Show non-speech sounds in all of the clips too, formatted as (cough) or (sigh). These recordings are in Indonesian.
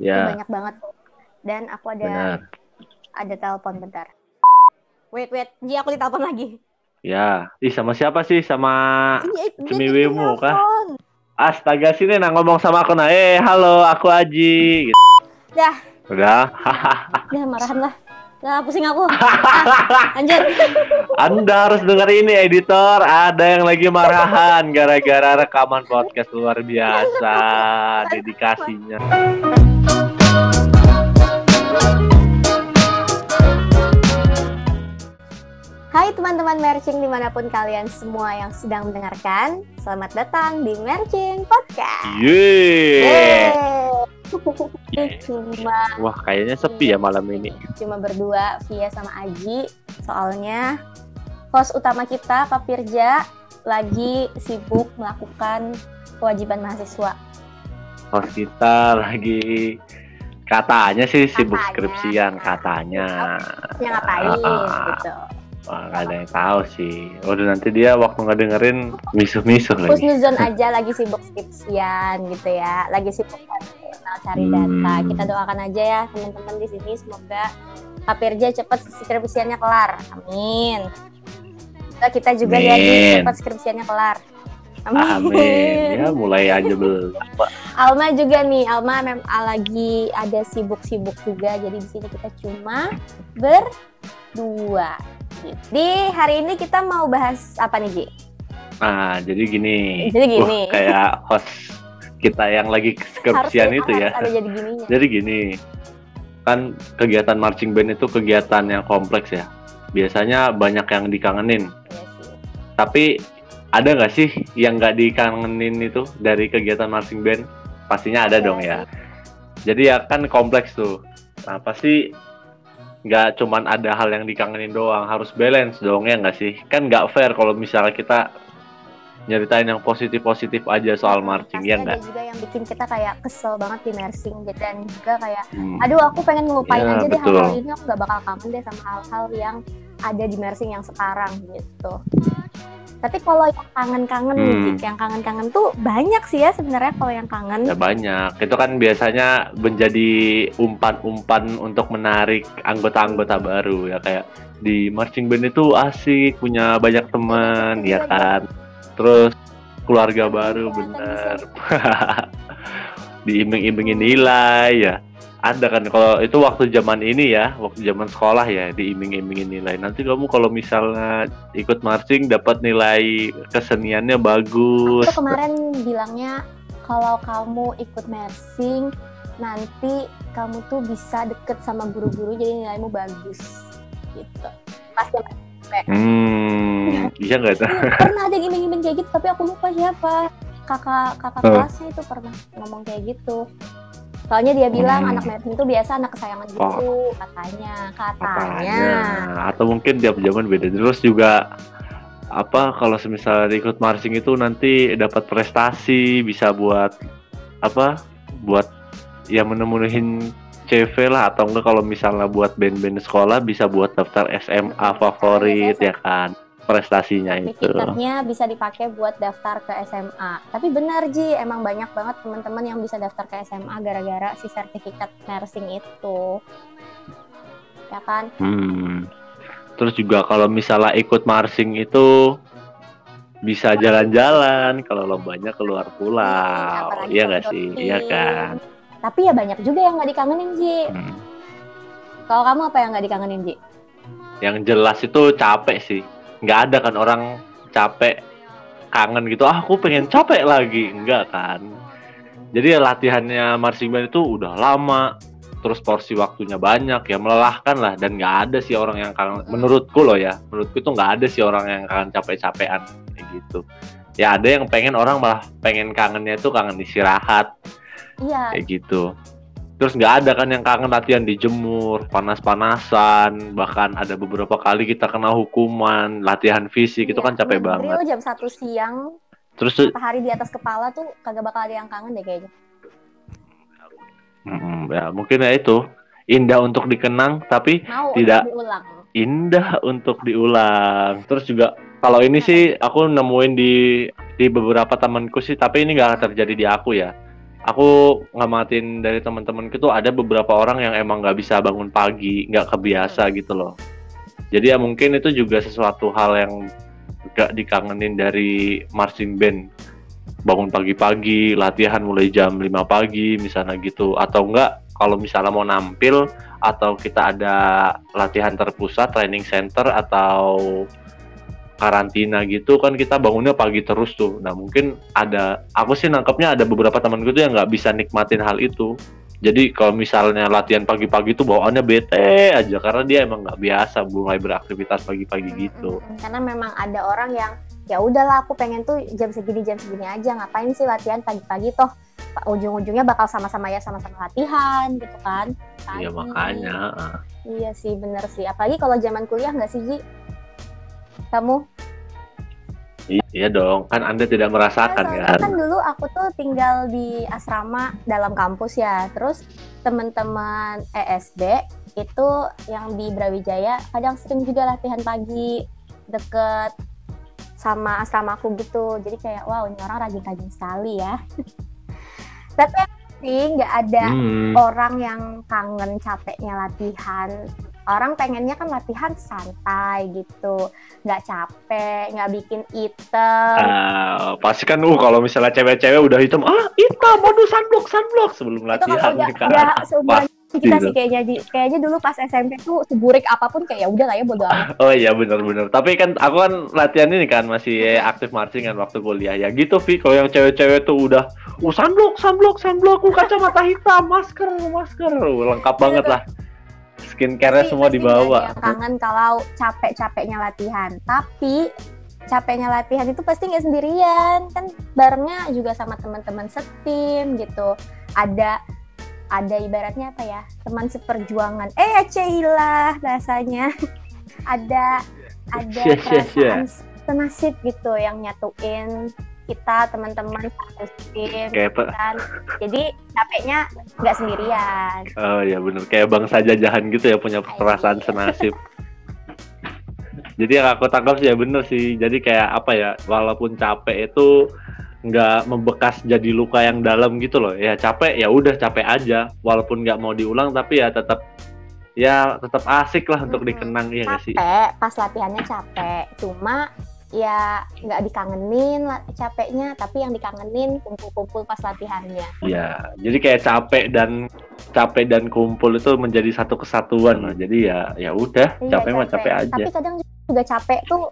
Ya, banyak banget. Dan aku ada benar. ada telepon bentar. Wait, wait, Ji aku ditelepon lagi. Ya, ih sama siapa sih? Sama Cemiwemu kah? Astaga sini nah ngomong sama aku nah. Eh, halo, aku Aji. Gitu. Dah, Udah. (laughs) dah marahan lah. Dah pusing aku. (laughs) Ah, lanjut. Anda harus dengar ini editor, ada yang lagi marahan gara-gara rekaman podcast luar biasa (laughs) dedikasinya. Hai teman-teman Merching di mana pun kalian semua yang sedang mendengarkan. Selamat datang di Merching Podcast. Yeay. Yeay. Cuma Wah, kayaknya sepi ya malam ini. cuma berdua Via sama Aji. Soalnya host utama kita Kak Firja lagi sibuk melakukan kewajiban mahasiswa. Host kita lagi katanya sih sibuk Katanya. skripsian katanya. Yang ngapain Ah. gitu. Wah, nggak ada yang tahu sih. Udah nanti dia waktu nggak dengerin misuh-misuh lagi. Husnuzon aja lagi sibuk skripsian gitu ya. Lagi sibuk cari cari Hmm. data. Kita doakan aja ya teman-teman di sini semoga Kak Firja cepat skripsiannya kelar. Amin. Kita juga Amin. jadi cepat skripsiannya kelar. Amin. Ya mulai aja belum. Alma juga nih, Alma memang lagi ada sibuk-sibuk juga. Jadi di sini kita cuma berdua. Jadi hari ini kita mau bahas apa nih, Ji? Nah, jadi gini. Jadi gini. Wah, kayak host kita yang lagi skripsian Harus- itu ya. harus ada jadi gininya. Jadi gini, kan kegiatan marching band itu kegiatan yang kompleks ya. Biasanya banyak yang dikangenin. Iya sih. Tapi ada nggak sih yang nggak dikangenin itu dari kegiatan marching band? Pastinya ada Iya dong ya. Jadi ya kan kompleks tuh. Nah pasti nggak cuman ada hal yang dikangenin doang, harus balance dong ya nggak sih? Kan nggak fair kalau misalnya kita nyeritain yang positif-positif aja soal marching, Pasti ya ada nggak? juga yang bikin kita kayak kesel banget di nursing gitu dan juga kayak Hmm. aduh aku pengen ngelupain Ya, aja deh betul. hal-hal ini aku nggak bakal kangen deh sama hal-hal yang ada di nursing yang sekarang gitu tapi kalau yang kangen-kangen nih Hmm. Cik, yang kangen-kangen tuh banyak sih ya sebenarnya kalau yang kangen Ya banyak. Itu kan biasanya menjadi umpan-umpan untuk menarik anggota-anggota baru ya kayak di marching band itu asik, punya banyak teman, ya kan. Terus keluarga baru bener. (laughs) Diiming-imingin nilai ya. Ada kan kalau itu waktu zaman ini ya, waktu zaman sekolah ya diiming-imingin nilai. Nanti kamu kalau misalnya ikut marching dapat nilai keseniannya bagus. itu kemarin bilangnya kalau kamu ikut nursing nanti kamu tuh bisa deket sama guru-guru jadi nilaimu bagus. Gitu. Pasti Hmm, (laughs) iya nggak? Pernah ada yang iming-iming kayak gitu tapi aku lupa siapa. Kakak kakak kelasnya itu pernah ngomong kayak gitu soalnya dia bilang Hmm. anak nursing itu biasa anak kesayangan gitu katanya katanya Katanya. Atau mungkin tiap zaman beda. Terus juga apa kalau semisal ikut marching itu nanti dapat prestasi bisa buat apa buat ya menemuin CV lah atau enggak kalau misalnya buat band-band sekolah bisa buat daftar SMA favorit ya kan prestasinya itu sertifikatnya bisa dipakai buat daftar ke SMA. Tapi benar Ji, emang banyak banget teman-teman yang bisa daftar ke SMA gara-gara si sertifikat nursing itu. Ya kan? Hmm. Terus juga kalau misalnya ikut marching itu bisa jalan-jalan kalau lombanya keluar pulau, iya kalau nggak sih? Iya kan. Tapi ya banyak juga yang nggak dikangenin Ji. Hmm. Kalau kamu apa yang nggak dikangenin Ji? Yang jelas itu capek sih. Nggak ada kan orang capek kangen gitu. Ah, aku pengen capek lagi, enggak kan? Jadi ya latihannya marching band itu udah lama, terus porsi waktunya banyak ya melelahkan lah. Dan nggak ada sih orang yang kangen. Menurutku loh ya menurutku tuh nggak ada sih orang yang kangen capek-capean kayak gitu. Ya ada yang pengen orang malah pengen kangennya itu kangen istirahat. Iya, kayak gitu terus nggak ada kan yang kangen latihan dijemur panas-panasan bahkan ada beberapa kali kita kena hukuman latihan fisik itu iya. kan capek banget jam satu siang, terus matahari di atas kepala tuh kagak bakal ada yang kangen deh kayaknya. mm, ya mungkin ya itu indah untuk dikenang tapi Mau Tidak. untuk diulang. indah untuk diulang terus juga kalau ini sih aku nemuin di di beberapa temanku sih tapi ini nggak terjadi di aku ya aku ngamatin dari teman-teman itu ada beberapa orang yang emang nggak bisa bangun pagi, nggak kebiasa gitu loh. Jadi ya mungkin itu juga sesuatu hal yang gak dikangenin dari marching band bangun pagi-pagi latihan mulai jam 5 pagi misalnya gitu atau enggak kalau misalnya mau nampil atau kita ada latihan terpusat training center atau karantina gitu kan kita bangunnya pagi terus tuh. Nah mungkin ada aku sih nangkepnya ada beberapa temanku tuh yang nggak bisa nikmatin hal itu. Jadi kalau misalnya latihan pagi-pagi tuh bawaannya bete aja karena dia emang nggak biasa mulai beraktivitas pagi-pagi gitu. Karena memang ada orang yang ya udahlah aku pengen tuh jam segini jam segini aja ngapain sih latihan pagi-pagi toh? Ujung-ujungnya bakal sama-sama ya sama-sama latihan gitu kan. Iya makanya iya sih bener sih. Apalagi kalau zaman kuliah nggak sih Ji kamu Iya dong, kan Anda tidak merasakan ya, kan? Kan dulu aku tuh tinggal di asrama dalam kampus ya. Terus teman-teman ESB itu yang di Brawijaya kadang sering juga latihan pagi deket sama asrama aku gitu jadi kayak wow ini orang rajin-rajin sekali ya (laughs) tapi sih nggak ada hmm. orang yang kangen capeknya latihan. Orang pengennya kan latihan santai gitu nggak capek nggak bikin item. Uh, pasti kan uh kalau misalnya cewek-cewek udah hitam ah hitam modus sunblock sunblock sebelum latihan itu kan. udah, udah kita sih kayaknya kayaknya dulu pas SMP tuh seburik apa pun kayak ya udah lah ya bodo amat. (laughs) Oh iya benar-benar. Tapi kan aku kan latihan ini kan masih aktif marching kan waktu kuliah ya gitu Vi. Kalau yang cewek-cewek tuh udah uh sunblock sunblock sunblock uh, kacamata hitam masker masker uh, lengkap iya, banget lah. Skincare-nya semua dibawa. Kangen kalau capek-capeknya latihan. Tapi capeknya latihan itu pasti nggak sendirian kan barengnya juga sama teman-teman setim gitu ada ada ibaratnya apa ya teman seperjuangan. Eh Cila bahasanya. (laughs) Ada ada perasaan senasib gitu yang nyatuin kita teman-teman satu tim kayak kan. Jadi capeknya nggak sendirian. Oh ya benar kayak bangsa jajahan gitu ya punya perasaan senasib. Jadi yang aku tangkap sih ya bener sih. Jadi kayak apa ya walaupun capek itu nggak membekas jadi luka yang dalam gitu loh. Ya capek ya udah capek aja. Walaupun nggak mau diulang tapi ya tetap ya tetap asik lah untuk dikenang ya nggak sih? Capek pas latihannya capek. Cuma ya nggak dikangenin capeknya tapi yang dikangenin kumpul-kumpul pas latihannya. Ya jadi kayak capek dan capek dan kumpul itu menjadi satu kesatuan lah. Jadi ya ya udah iya, capek, capek. mah capek aja. Tapi kadang juga capek tuh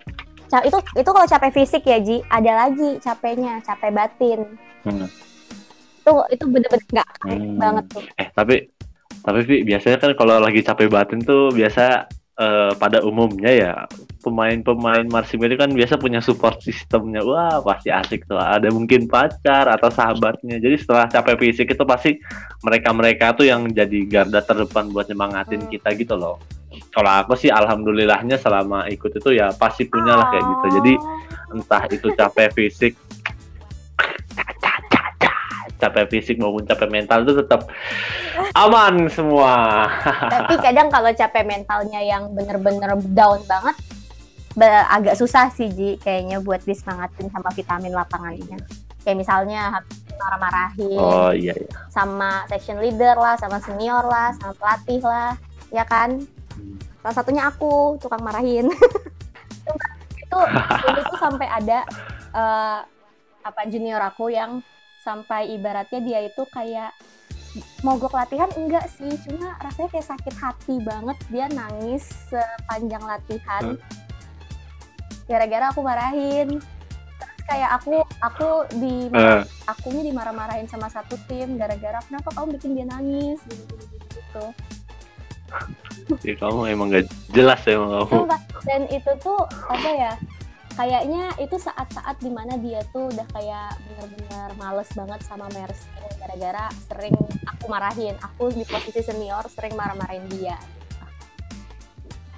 itu itu kalau capek fisik ya Ji. Ada lagi capeknya capek batin. Hmm. itu itu bener-bener nggak hmm. banget tuh. Eh tapi tapi Vi, biasanya kan kalau lagi capek batin tuh biasa uh, pada umumnya ya pemain-pemain marching band itu kan biasa punya support sistemnya. Wah pasti asik tuh. Ada mungkin pacar atau sahabatnya. Jadi setelah capek fisik itu pasti mereka-mereka tuh yang jadi garda terdepan buat nyemangatin hmm. kita gitu loh kalau aku sih alhamdulillahnya selama ikut itu ya pasti punya lah kayak gitu jadi entah itu capek fisik capek fisik maupun capek mental itu tetap aman semua. Tapi kadang kalau capek mentalnya yang bener-bener down banget, agak susah sih Ji kayaknya buat disemangatin sama vitamin lapangannya. Kayak misalnya marah-marahin. Oh iya, iya. Sama section leader lah, sama senior lah, sama pelatih lah, ya kan? Salah satunya aku tukang marahin. (laughs) Itu (laughs) itu tuh sampai ada uh, apa junior aku yang sampai ibaratnya dia itu kayak mogok latihan enggak sih cuma rasanya kayak sakit hati banget. Dia nangis sepanjang latihan. Gara-gara aku marahin. Terus kayak aku aku di uh. akunya dimarah-marahin sama satu tim. Gara-gara kenapa kamu bikin dia nangis? Gitu gitu, gitu (laughs) ya kamu emang gak jelas ya emang kamu. Dan itu tuh apa ya kayaknya itu saat-saat di mana dia tuh udah kayak bener-bener males banget sama Mercy gara-gara sering aku marahin aku di posisi senior sering marah-marahin dia.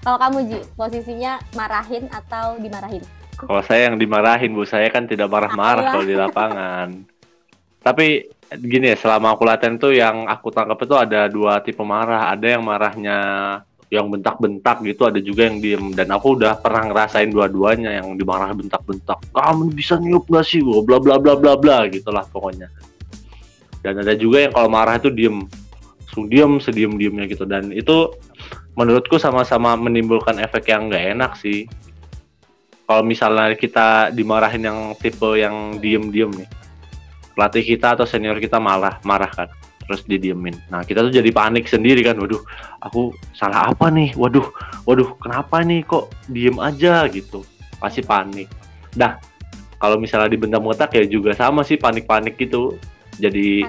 Kalau kamu Ji posisinya marahin atau dimarahin? Kalau saya yang dimarahin bu. Saya kan tidak marah-marah kalau di lapangan. (laughs) Tapi gini ya selama aku latihan tuh yang aku tangkap itu ada dua tipe marah. Ada yang marahnya yang bentak-bentak gitu ada juga yang diem. Dan aku udah pernah ngerasain dua-duanya yang dimarah bentak-bentak. Kamu bisa niup gak sih? Bla bla bla bla bla gitulah pokoknya. Dan ada juga yang kalau marah itu diem. Diem sediem diemnya gitu. Dan itu menurutku sama-sama menimbulkan efek yang nggak enak sih. Kalau misalnya kita dimarahin yang tipe yang diem-diem nih pelatih kita atau senior kita malah marah kan terus didiemin. Nah kita tuh jadi panik sendiri kan waduh aku salah apa nih? Waduh waduh kenapa nih kok diem aja? Gitu. Pasti panik. Dah kalau misalnya dibentak-bentak ya juga sama sih panik-panik gitu. Jadi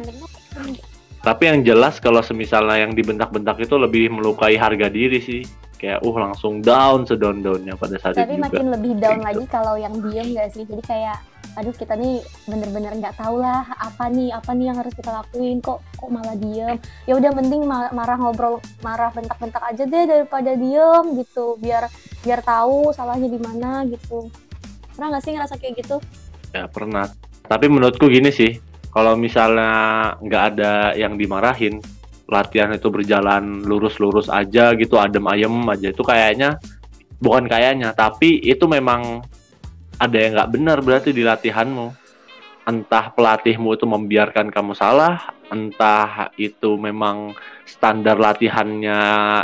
tapi yang jelas kalau semisalnya yang dibentak-bentak itu lebih melukai harga diri sih kayak uh langsung down sedown downnya pada saat tapi itu makin juga lebih down Kayak lagi kalau yang diem gak sih? Jadi kayak aduh kita nih bener-bener nggak tahu lah apa nih apa nih yang harus kita lakuin. Kok kok malah diem? Ya udah mending ma- marah ngobrol marah bentak-bentak aja deh daripada diem gitu. Biar biar tahu salahnya di mana gitu. Pernah nggak sih ngerasa kayak gitu? Ya pernah. Tapi menurutku gini sih kalau misalnya nggak ada yang dimarahin latihan itu berjalan lurus-lurus aja gitu adem ayem aja. Itu kayaknya bukan kayaknya tapi itu memang ada yang nggak benar berarti di latihanmu. Entah pelatihmu itu membiarkan kamu salah entah itu memang standar latihannya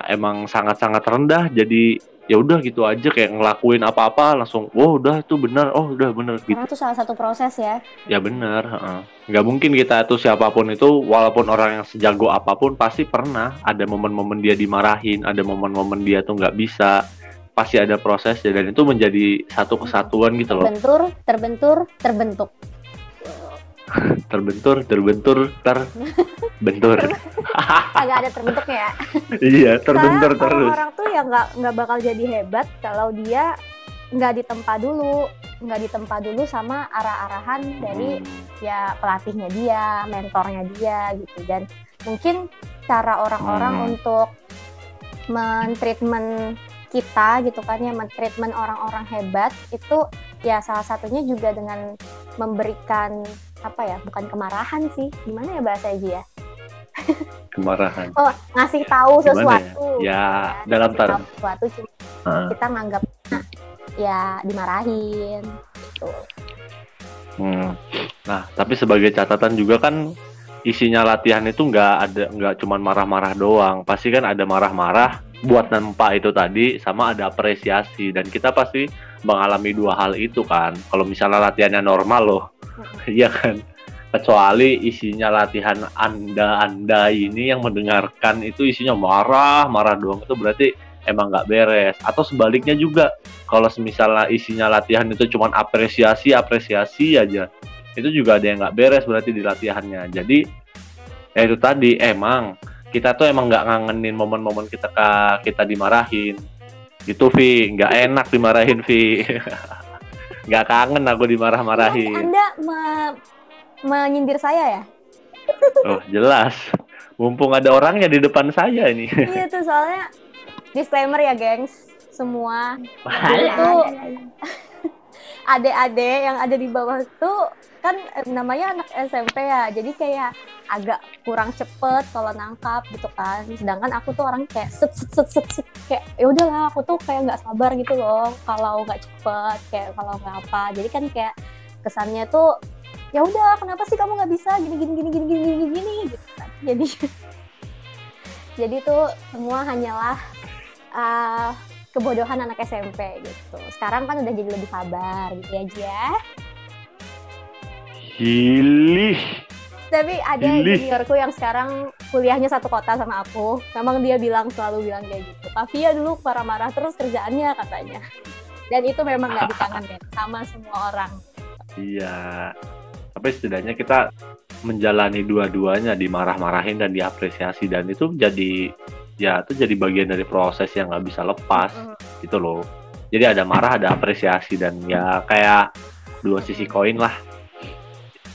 emang sangat-sangat rendah jadi ya udah gitu aja kayak ngelakuin apa-apa langsung oh udah itu benar oh udah benar gitu. karena itu salah satu proses ya. Ya benar, heeh. nggak mungkin kita tuh siapa pun itu, walaupun orang yang sejago apa pun pasti pernah ada momen-momen dia dimarahin, ada momen-momen dia tuh nggak bisa, pasti ada proses dan itu menjadi satu kesatuan gitu loh, terbentur terbentur terbentuk. (laughs) Terbentur, terbentur, terbentur, (laughs) agak ada terbentuknya ya. (laughs) Iya terbentur Karena terus. orang-orang tuh ya nggak nggak bakal jadi hebat kalau dia nggak ditempa dulu. Nggak ditempa dulu sama arah-arahan dari Hmm, ya pelatihnya dia mentornya dia gitu. Dan mungkin cara orang-orang Hmm. untuk mentreatment kita gitu kan ya mentreatment orang-orang hebat itu ya salah satunya juga dengan memberikan apa ya bukan kemarahan sih. Gimana ya bahasa aja ya Kemarahan. oh ngasih tahu Gimana ya? sesuatu Ya, gitu dalam term. sesuatu cuma Heeh. kita nganggap ya dimarahin gitu. Hmm. Nah, tapi sebagai catatan juga kan isinya latihan itu nggak ada nggak cuman marah-marah doang. Pasti kan ada marah-marah buat nempa itu tadi sama ada apresiasi dan kita pasti mengalami dua hal itu kan. Kalau misalnya latihannya normal loh, iya kan. Kecuali isinya latihan anda-anda ini yang mendengarkan itu isinya marah, marah doang itu berarti emang nggak beres. Atau sebaliknya juga, kalau misalnya isinya latihan itu cuman apresiasi apresiasi aja itu juga ada yang nggak beres berarti di latihannya. Jadi ya itu tadi emang kita tuh emang nggak ngangenin momen-momen kita kita dimarahin. Gitu Vi. Nggak enak dimarahin Vi. (laughs) Nggak kangen aku dimarah-marahin. Anda menyindir saya ya? oh jelas. Mumpung ada orangnya di depan saya ini. Iya tuh soalnya disclaimer ya gengs semua. Tuh (laughs) adik-adik yang ada di bawah tuh kan namanya anak SMP ya jadi kayak agak kurang cepet kalau nangkap gitu kan. Sedangkan aku tuh orang kayak set set set set, set. kayak ya udahlah aku tuh kayak nggak sabar gitu loh kalau nggak cepet kayak kalau nggak apa. Jadi kan kayak kesannya tuh ya udah kenapa sih kamu nggak bisa gini gini gini gini gini gini gini gitu kan (laughs) jadi jadi tuh semua hanyalah ah, kebodohan anak SMP gitu. Sekarang kan udah jadi lebih sabar gitu ya, Ji, ya. Hilih Tapi ada Ih. juniorku yang sekarang kuliahnya satu kota sama aku. Memang dia bilang selalu bilang kayak gitu. Kavia dulu marah-marah terus kerjaannya katanya. Dan itu memang nggak dikangenin sama semua orang. iya tapi setidaknya kita menjalani dua-duanya dimarah-marahin dan diapresiasi dan itu jadi ya itu jadi bagian dari proses yang nggak bisa lepas gitu loh. Jadi ada marah, ada apresiasi dan ya kayak dua sisi koin lah.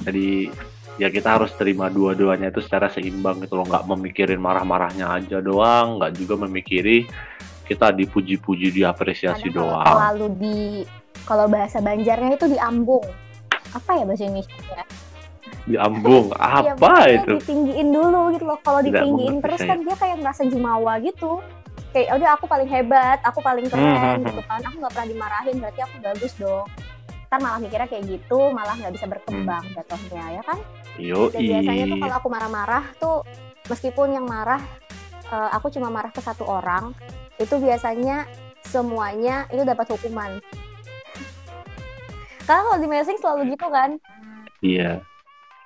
Jadi ya kita harus terima dua-duanya itu secara seimbang gitu loh, nggak memikirin marah-marahnya aja doang, nggak juga memikiri kita dipuji-puji, diapresiasi kalau doang. Selalu di kalau bahasa Banjarnya itu diambung. Apa ya bahasa Indonesia? Diambung, Iya, (laughs) apa pokoknya itu? ditinggiin dulu gitu loh. Kalau ditinggiin terus kan dia kayak merasa jumawa gitu. Kayak "Ya udah aku paling hebat, aku paling keren Hmm, gitu kan. Aku nggak pernah dimarahin, berarti aku bagus dong. ntar malah mikirnya kayak gitu malah nggak bisa berkembang jatuhnya ya kan Yo, dan biasanya tuh kalau aku marah-marah tuh meskipun yang marah eh, aku cuma marah ke satu orang itu biasanya semuanya itu dapat hukuman kalau di messing selalu gitu kan Iya.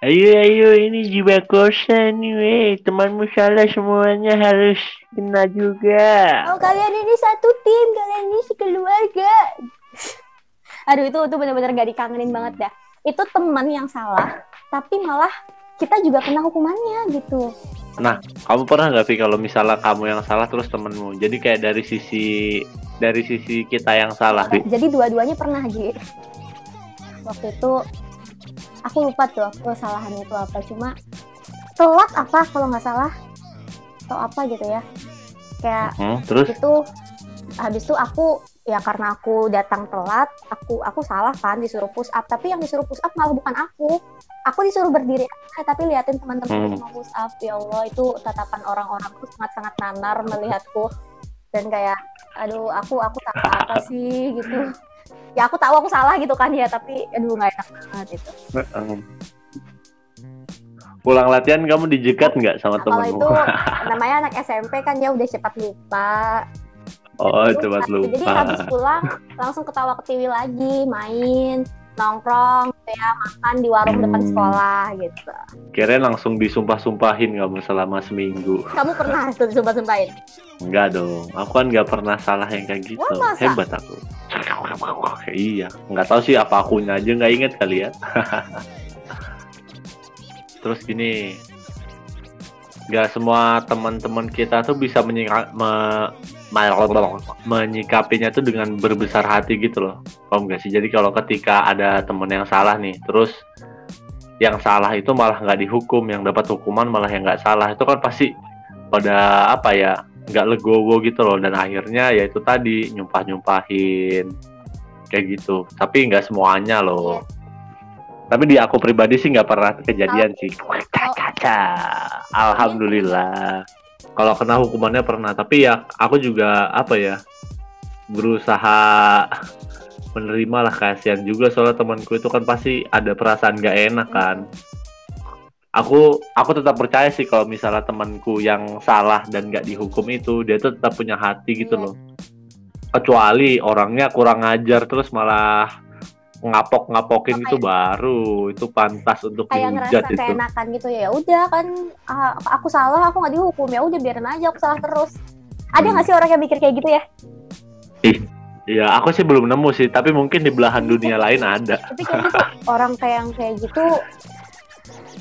Ayo, ayo, ini jiwa kosan nih, weh. Temanmu salah semuanya harus kena juga. oh kalian ini satu tim kalian ini sekeluarga (laughs) aduh itu itu benar-benar gak dikangenin banget dah itu teman yang salah tapi malah kita juga kena hukumannya gitu Kamu pernah nggak, Vi, kalau misalnya kamu yang salah terus temenmu? Jadi kayak dari sisi dari sisi kita yang salah, Vi. jadi dua-duanya pernah Ji waktu itu aku lupa tuh aku kesalahannya itu apa. Cuma telat apa kalau nggak salah atau apa gitu ya. Kayak Hmm, terus? itu habis itu aku ya karena aku datang telat aku aku salah kan disuruh push up. Tapi yang disuruh push up malah bukan aku. Aku disuruh berdiri aja tapi liatin teman-teman Hmm. mau push up. Ya Allah itu tatapan orang-orang tuh sangat sangat nanar melihatku. Dan kayak aduh aku aku salah apa sih? gitu ya aku tahu aku salah gitu kan ya tapi aduh nggak enak banget itu Heeh. Pulang latihan kamu dijegat nggak sama kalau temenmu? itu (laughs) namanya anak SMP kan ya udah cepat lupa oh, cepat nah, Jadi lupa. habis pulang langsung ketawa ketiwi lagi, main, nongkrong, gitu ya makan di warung depan sekolah gitu. Kirain langsung disumpah-sumpahin kamu selama seminggu. Kamu pernah tuh sumpah-sumpahin? Enggak dong, aku kan nggak pernah salah yang kayak gitu. Wah, masa? Hebat aku. (laughs) iya, nggak tahu sih apa akunya aja nggak inget kali ya. (laughs) Terus gini, nggak semua teman-teman kita tuh bisa menyika, me- menyikapinya tuh dengan berbesar hati gitu loh. Paham nggak sih? Jadi kalau ketika ada temen yang salah nih, terus yang salah itu malah nggak dihukum, yang dapat hukuman malah yang nggak salah. Itu kan pasti pada apa ya nggak legowo gitu loh. Dan akhirnya ya itu tadi nyumpah nyumpahin kayak gitu. Tapi nggak semuanya loh. Tapi di aku pribadi sih nggak pernah kejadian sih. Kaca. Alhamdulillah kalau kena hukumannya pernah tapi ya aku juga apa ya berusaha (laughs) menerima lah kasihan juga. Soalnya temanku itu kan pasti ada perasaan nggak enak kan. Aku aku tetap percaya sih kalau misalnya temanku yang salah dan nggak dihukum itu dia tuh tetap punya hati gitu Iya. loh kecuali orangnya kurang ajar terus malah ngapok-ngapokin itu baru itu pantas untuk Kayak dihujat ngerasa itu keenakan gitu ya. Ya udah kan ah, aku salah, aku nggak dihukum ya udah biarin aja aku salah terus. Ada Hmm. nggak sih orang yang mikir kayak gitu ya? ya aku sih belum nemu sih tapi mungkin di belahan dunia lain ada Tapi kayak gitu orang kayak yang kayak gitu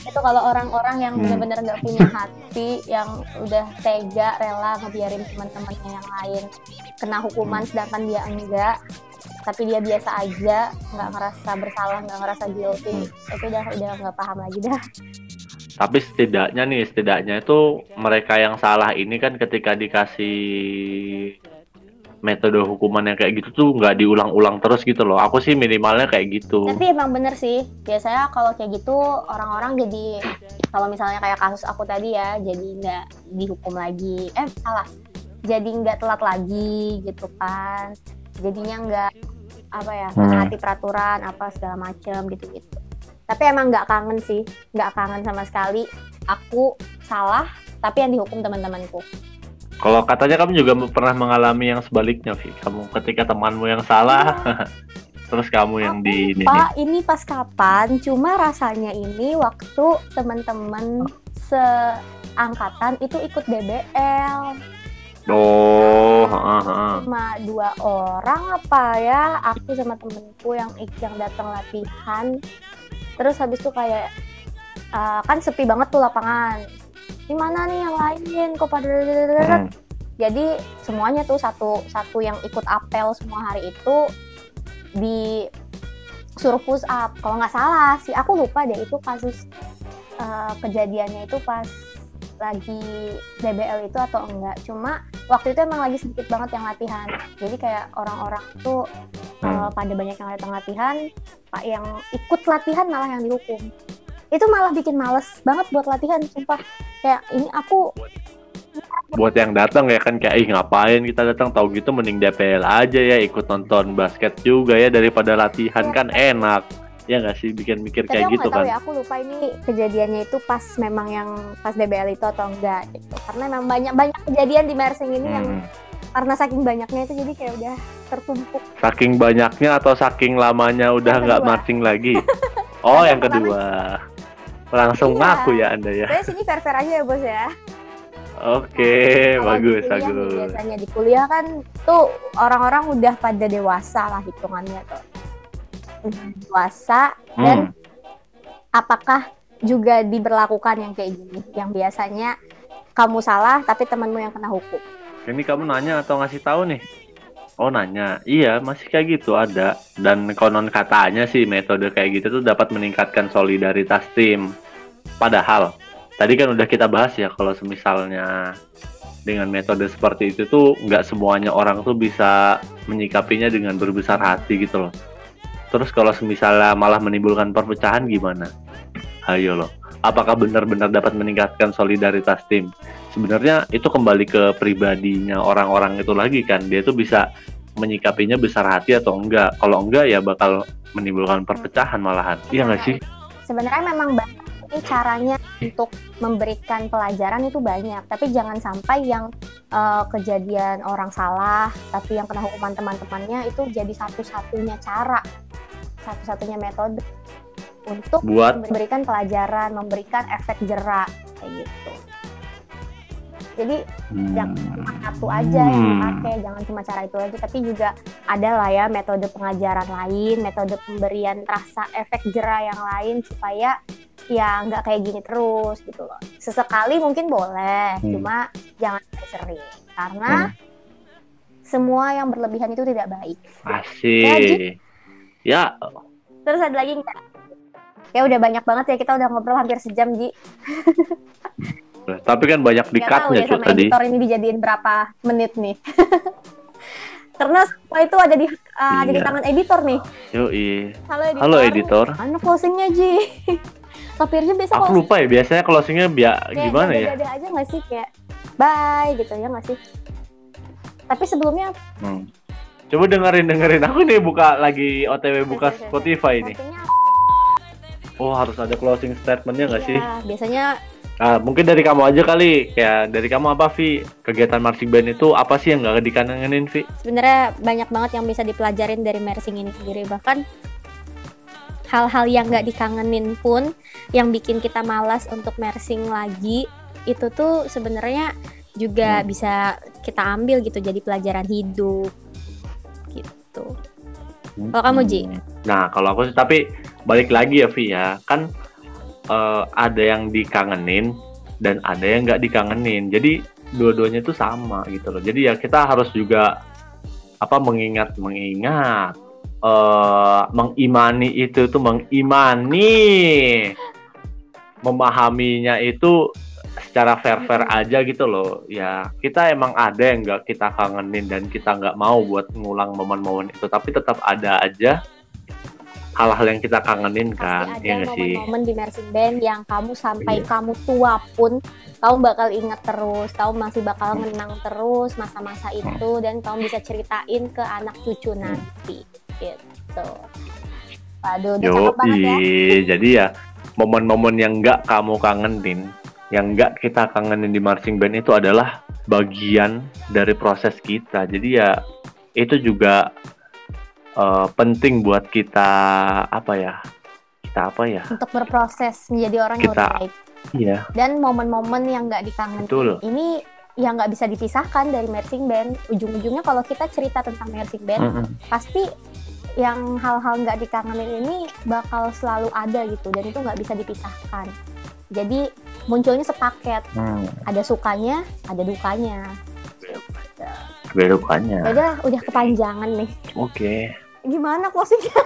itu kalau orang-orang yang Hmm. benar-benar nggak punya hati yang udah tega rela ngebiarin teman-temannya yang lain kena hukuman Hmm. sedangkan dia enggak tapi dia biasa aja nggak ngerasa bersalah nggak ngerasa guilty. Hmm. itu udah udah nggak paham lagi dah. Tapi setidaknya nih setidaknya itu mereka yang salah ini kan ketika dikasih metode hukuman yang kayak gitu tuh nggak diulang-ulang terus gitu loh. Aku sih minimalnya kayak gitu. Tapi emang bener sih. Biasanya kalau kayak gitu orang-orang jadi kalau misalnya kayak kasus aku tadi ya jadi nggak dihukum lagi. Eh salah. Jadi nggak telat lagi gitu kan. Jadinya nggak apa ya Hmm. menaati peraturan apa segala macem gitu gitu tapi emang nggak kangen sih nggak kangen sama sekali aku salah tapi yang dihukum teman-temanku kalau katanya kamu juga pernah mengalami yang sebaliknya Vi kamu ketika temanmu yang salah (laughs) terus kamu yang di ini Pak, ini pas kapan? Cuma rasanya ini waktu teman-teman seangkatan itu ikut DBL. Oh heeh, heeh. Cuma dua orang apa ya? Aku sama temenku yang yang datang latihan. Terus habis itu kayak uh, kan sepi banget tuh lapangan. Di mana nih yang lain? Kok pada Hmm. jadi semuanya tuh satu satu yang ikut apel semua hari itu di suruh push up kalau nggak salah sih aku lupa deh itu kasus eh, kejadiannya itu pas lagi DBL itu atau enggak. Cuma waktu itu emang lagi sedikit banget yang latihan. Jadi kayak orang-orang tuh Hmm. pada banyak yang datang latihan pak yang ikut latihan malah yang dihukum. Itu malah bikin males banget buat latihan sumpah. Kayak ini aku buat yang datang ya kan kayak ih ngapain kita datang? Tahu gitu mending DPL aja ya ikut nonton basket juga ya daripada latihan kan enak ya nggak sih bikin mikir Tapi kayak gitu kan ya, aku lupa ini kejadiannya itu pas memang yang pas DBL itu atau enggak gitu. Karena memang banyak banyak kejadian di Mersing ini yang Hmm. karena saking banyaknya itu jadi kayak udah tertumpuk. saking banyaknya atau saking lamanya udah Yang nggak marching lagi (laughs) oh Yang yang kedua langsung Iya. ngaku ya anda ya Saya sini fair-fair aja ya bos ya. oke Kalau bagus bagus biasanya di kuliah kan tuh orang-orang udah pada dewasa lah hitungannya tuh. Udah Dewasa dan Hmm. apakah juga diberlakukan yang kayak gini yang biasanya kamu salah tapi temanmu yang kena hukum. Ini kamu nanya atau ngasih tahu nih? Oh nanya, iya masih kayak gitu ada. Dan konon katanya sih metode kayak gitu tuh dapat meningkatkan solidaritas tim. Padahal tadi kan udah kita bahas ya kalau semisalnya dengan metode seperti itu tuh nggak semuanya orang tuh bisa menyikapinya dengan berbesar hati gitu loh. Terus kalau semisalnya malah menimbulkan perpecahan gimana? Ayo loh, apakah benar-benar dapat meningkatkan solidaritas tim? sebenarnya itu kembali ke pribadinya orang-orang itu lagi kan. Dia tuh bisa menyikapinya besar hati atau enggak. Kalau enggak ya bakal menimbulkan perpecahan malahan. Iya nggak sih? Sebenarnya memang banyak ini caranya untuk memberikan pelajaran itu banyak, tapi jangan sampai yang eh, kejadian orang salah tapi yang kena hukuman teman-temannya itu jadi satu-satunya cara, satu-satunya metode untuk buat memberikan pelajaran, memberikan efek jerak kayak gitu. Jadi jangan cuma satu aja yang Hmm. dipakai, jangan cuma cara itu aja, tapi juga ada lah ya metode pengajaran lain, metode pemberian rasa efek jerah yang lain supaya ya nggak kayak gini terus gitu loh. Sesekali mungkin boleh, Hmm. cuma jangan sering karena semua yang berlebihan itu tidak baik. asik ya Terus ada lagi nggak? Ya udah banyak banget ya kita udah ngobrol hampir sejam Ji. (laughs) tapi kan banyak dikatnya ya cuy tadi editor ini dijadiin berapa menit nih. (laughs) Karena semua itu ada di uh, ada di Iya. tangan editor nih. yoi Halo editor. halo editor Mana closingnya Ji? (laughs) Kapirnya biasa aku closing lupa ya biasanya closingnya biar kayak gimana ya Ada aja nggak sih kayak bye gitu ya nggak sih? Tapi sebelumnya Hmm. Coba dengerin dengerin aku nih buka lagi otw buka Spotify nih oh harus ada closing statementnya nggak sih iya, biasanya Ah, mungkin dari kamu aja kali. Ya, dari kamu apa, Vi? Kegiatan marching band itu apa sih yang nggak dikangenin, Vi? sebenarnya banyak banget yang bisa dipelajarin dari mersing ini sendiri bahkan hal-hal yang nggak dikangenin pun yang bikin kita malas untuk mersing lagi itu tuh sebenarnya juga Hmm. bisa kita ambil gitu jadi pelajaran hidup Kalau kamu, Ji? Nah, kalau aku sih, tapi balik lagi ya, Vi ya. Kan eh, ada yang dikangenin dan ada yang nggak dikangenin. Jadi dua-duanya itu sama gitu loh. Jadi ya kita harus juga apa mengingat mengingat eh mengimani itu tuh mengimani memahaminya itu secara fair-fair aja gitu loh. Ya kita emang ada yang nggak kita kangenin dan kita nggak mau buat ngulang momen-momen itu. Tapi tetap ada aja hal-hal yang kita kangenin kan pasti ya ada nggak sih? momen-momen di mersing band yang kamu sampai Iya. kamu tua pun kamu bakal ingat terus kamu masih bakal ngenang terus masa-masa itu dan kamu bisa ceritain ke anak cucu nanti gitu. Waduh udah Yo, cakep banget ya. jadi ya momen-momen yang nggak kamu kangenin, yang nggak kita kangenin di marching band itu adalah bagian dari proses kita. Jadi ya itu juga eh, penting buat kita apa ya? Kita apa ya? untuk berproses menjadi orang yang Kita- lebih baik Iya, dan momen-momen yang nggak dikangenin betul. ini yang nggak bisa dipisahkan dari mersing band ujung-ujungnya kalau kita cerita tentang mersing band Mm-mm. pasti yang hal-hal nggak dikangenin ini bakal selalu ada gitu dan itu nggak bisa dipisahkan jadi munculnya sepaket Hmm, ada sukanya ada dukanya belokannya. ya udah udah kepanjangan nih Oke, gimana closingnya (laughs)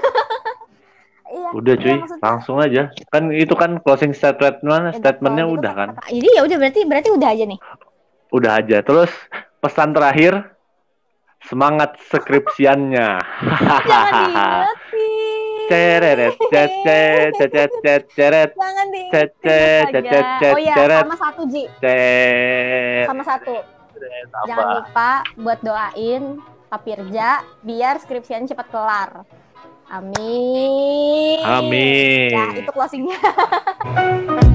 iya udah iya, cuy, maksudnya- langsung aja. Kan itu kan closing statement mana? ya, Statementnya udah kan? jadi ya udah berarti berarti udah aja nih Udah aja. Terus pesan terakhir, semangat skripsiannya. (laughs) jangan (laughs) diingetin Ceret, cet, cet, cet, cet, cet, ceret, jangan cet, cet, diingetin cet, cet, aja cet, oh ya ceret, sama satu Ji sama satu? Jangan lupa buat doain Pak Pirja biar skripsian cepat kelar. Amin. Amin. Ya, itu closingnya. (laughs)